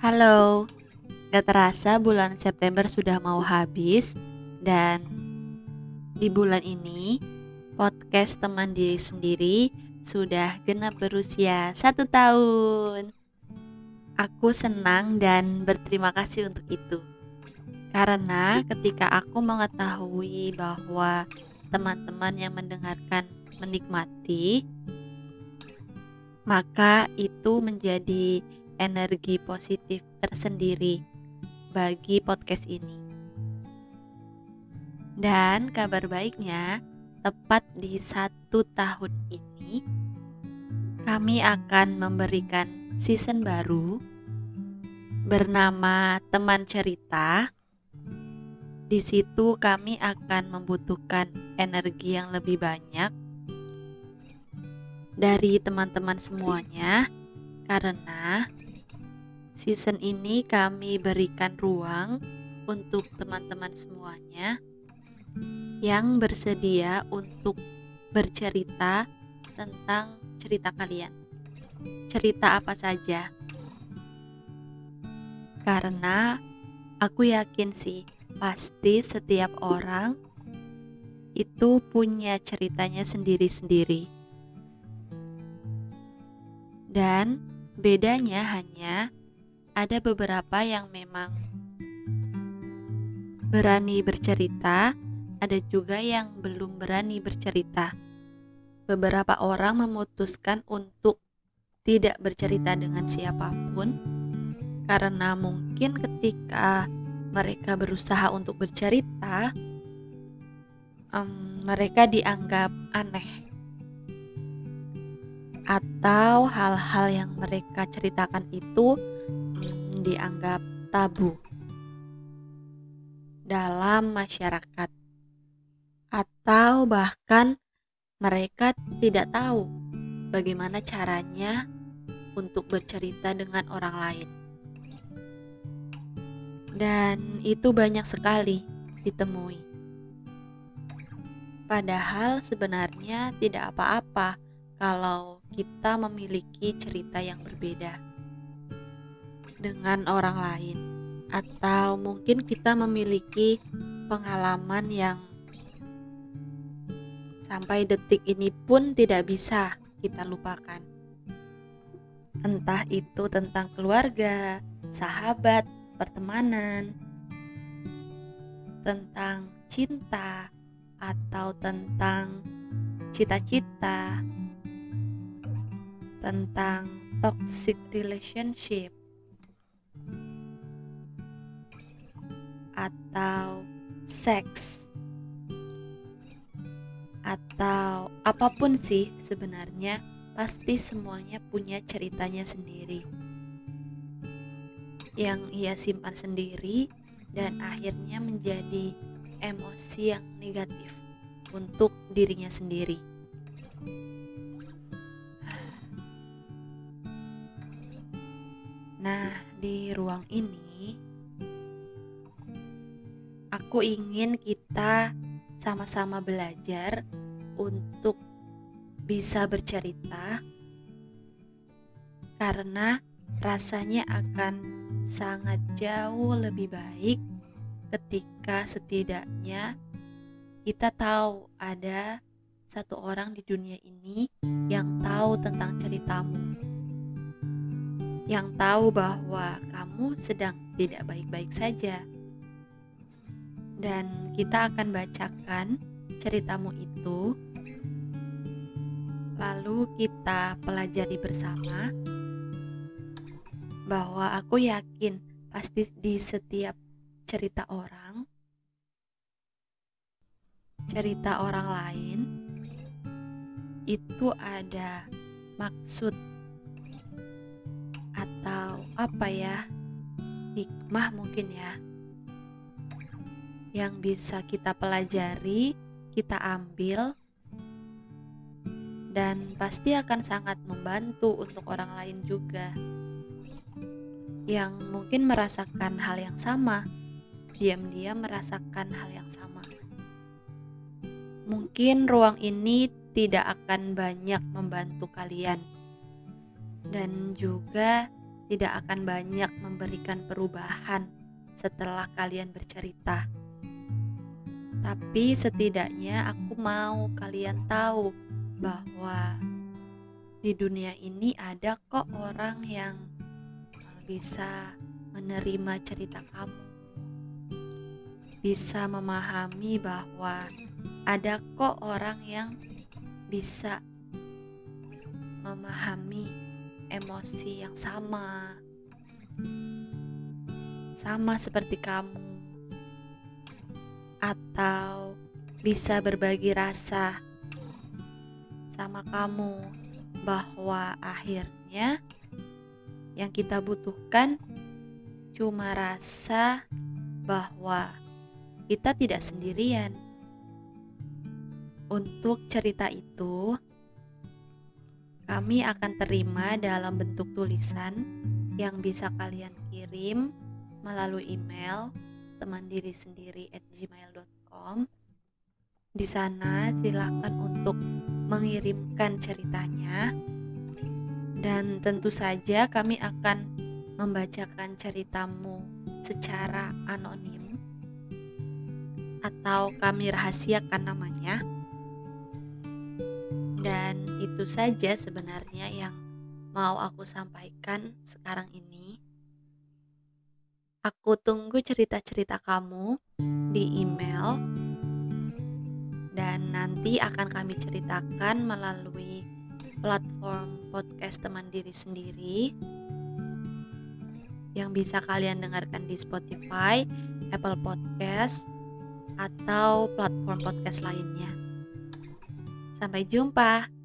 Halo, gak terasa bulan September sudah mau habis dan di bulan ini podcast teman diri sendiri sudah genap berusia satu tahun. Aku senang dan berterima kasih untuk itu. Karena ketika aku mengetahui bahwa teman-teman yang mendengarkan menikmati, maka itu menjadi energi positif tersendiri bagi podcast ini. Dan kabar baiknya, tepat di satu tahun ini, kami akan memberikan season baru bernama Teman Cerita. Di situ kami akan membutuhkan energi yang lebih banyak dari teman-teman semuanya karena Season ini kami berikan ruang untuk teman-teman semuanya yang bersedia untuk bercerita tentang cerita kalian. Cerita apa saja. Karena aku yakin sih, pasti setiap orang itu punya ceritanya sendiri-sendiri. Dan bedanya hanya ada beberapa yang memang berani bercerita, ada juga yang belum berani bercerita. Beberapa orang memutuskan untuk tidak bercerita dengan siapa pun karena mungkin ketika mereka berusaha untuk bercerita, um, mereka dianggap aneh, atau hal-hal yang mereka ceritakan itu dianggap tabu dalam masyarakat, atau bahkan mereka tidak tahu bagaimana caranya untuk bercerita dengan orang lain, dan itu banyak sekali ditemui. Padahal sebenarnya tidak apa-apa kalau kita memiliki cerita yang berbeda dengan orang lain, atau mungkin kita memiliki pengalaman yang sampai detik ini pun tidak bisa kita lupakan. Entah itu tentang keluarga, sahabat, pertemanan, tentang cinta, atau tentang cita-cita, tentang toxic relationship, atau seks atau apa pun sih sebenarnya pasti semuanya punya ceritanya sendiri yang ia simpan sendiri dan akhirnya menjadi emosi yang negatif untuk dirinya sendiri. Nah, di ruang ini aku ingin kita sama-sama belajar untuk bisa bercerita karena rasanya akan sangat jauh lebih baik ketika setidaknya kita tahu ada satu orang di dunia ini yang tahu tentang ceritamu, yang tahu bahwa kamu sedang tidak baik-baik saja dan kita akan bacakan ceritamu itu. Lalu kita pelajari bersama bahwa aku yakin pasti di setiap cerita orang, cerita orang lain itu ada maksud atau apa ya hikmah mungkin ya yang bisa kita pelajari, kita ambil, dan pasti akan sangat membantu untuk orang lain juga yang mungkin merasakan hal yang sama, diam-diam merasakan hal yang sama. Mungkin ruang ini tidak akan banyak membantu kalian, dan juga tidak akan banyak memberikan perubahan setelah kalian bercerita. Tapi setidaknya aku mau kalian tahu bahwa di dunia ini ada kok orang yang bisa menerima cerita kamu. Bisa memahami bahwa ada kok orang yang bisa memahami emosi yang sama. Sama seperti kamu atau bisa berbagi rasa sama kamu bahwa akhirnya yang kita butuhkan cuma rasa bahwa kita tidak sendirian. Untuk cerita itu, kami akan terima dalam bentuk tulisan yang bisa kalian kirim melalui email teman diri sendiri at gmail.com di sana silakan untuk mengirimkan ceritanya. Dan tentu saja kami akan membacakan ceritamu secara anonim. Atau kami rahasiakan namanya. Dan itu saja sebenarnya yang mau aku sampaikan sekarang ini. Aku tunggu cerita-cerita kamu di email dan nanti akan kami ceritakan melalui platform podcast teman diri sendiri yang bisa kalian dengarkan di Spotify, Apple Podcast, atau platform podcast lainnya. Sampai jumpa.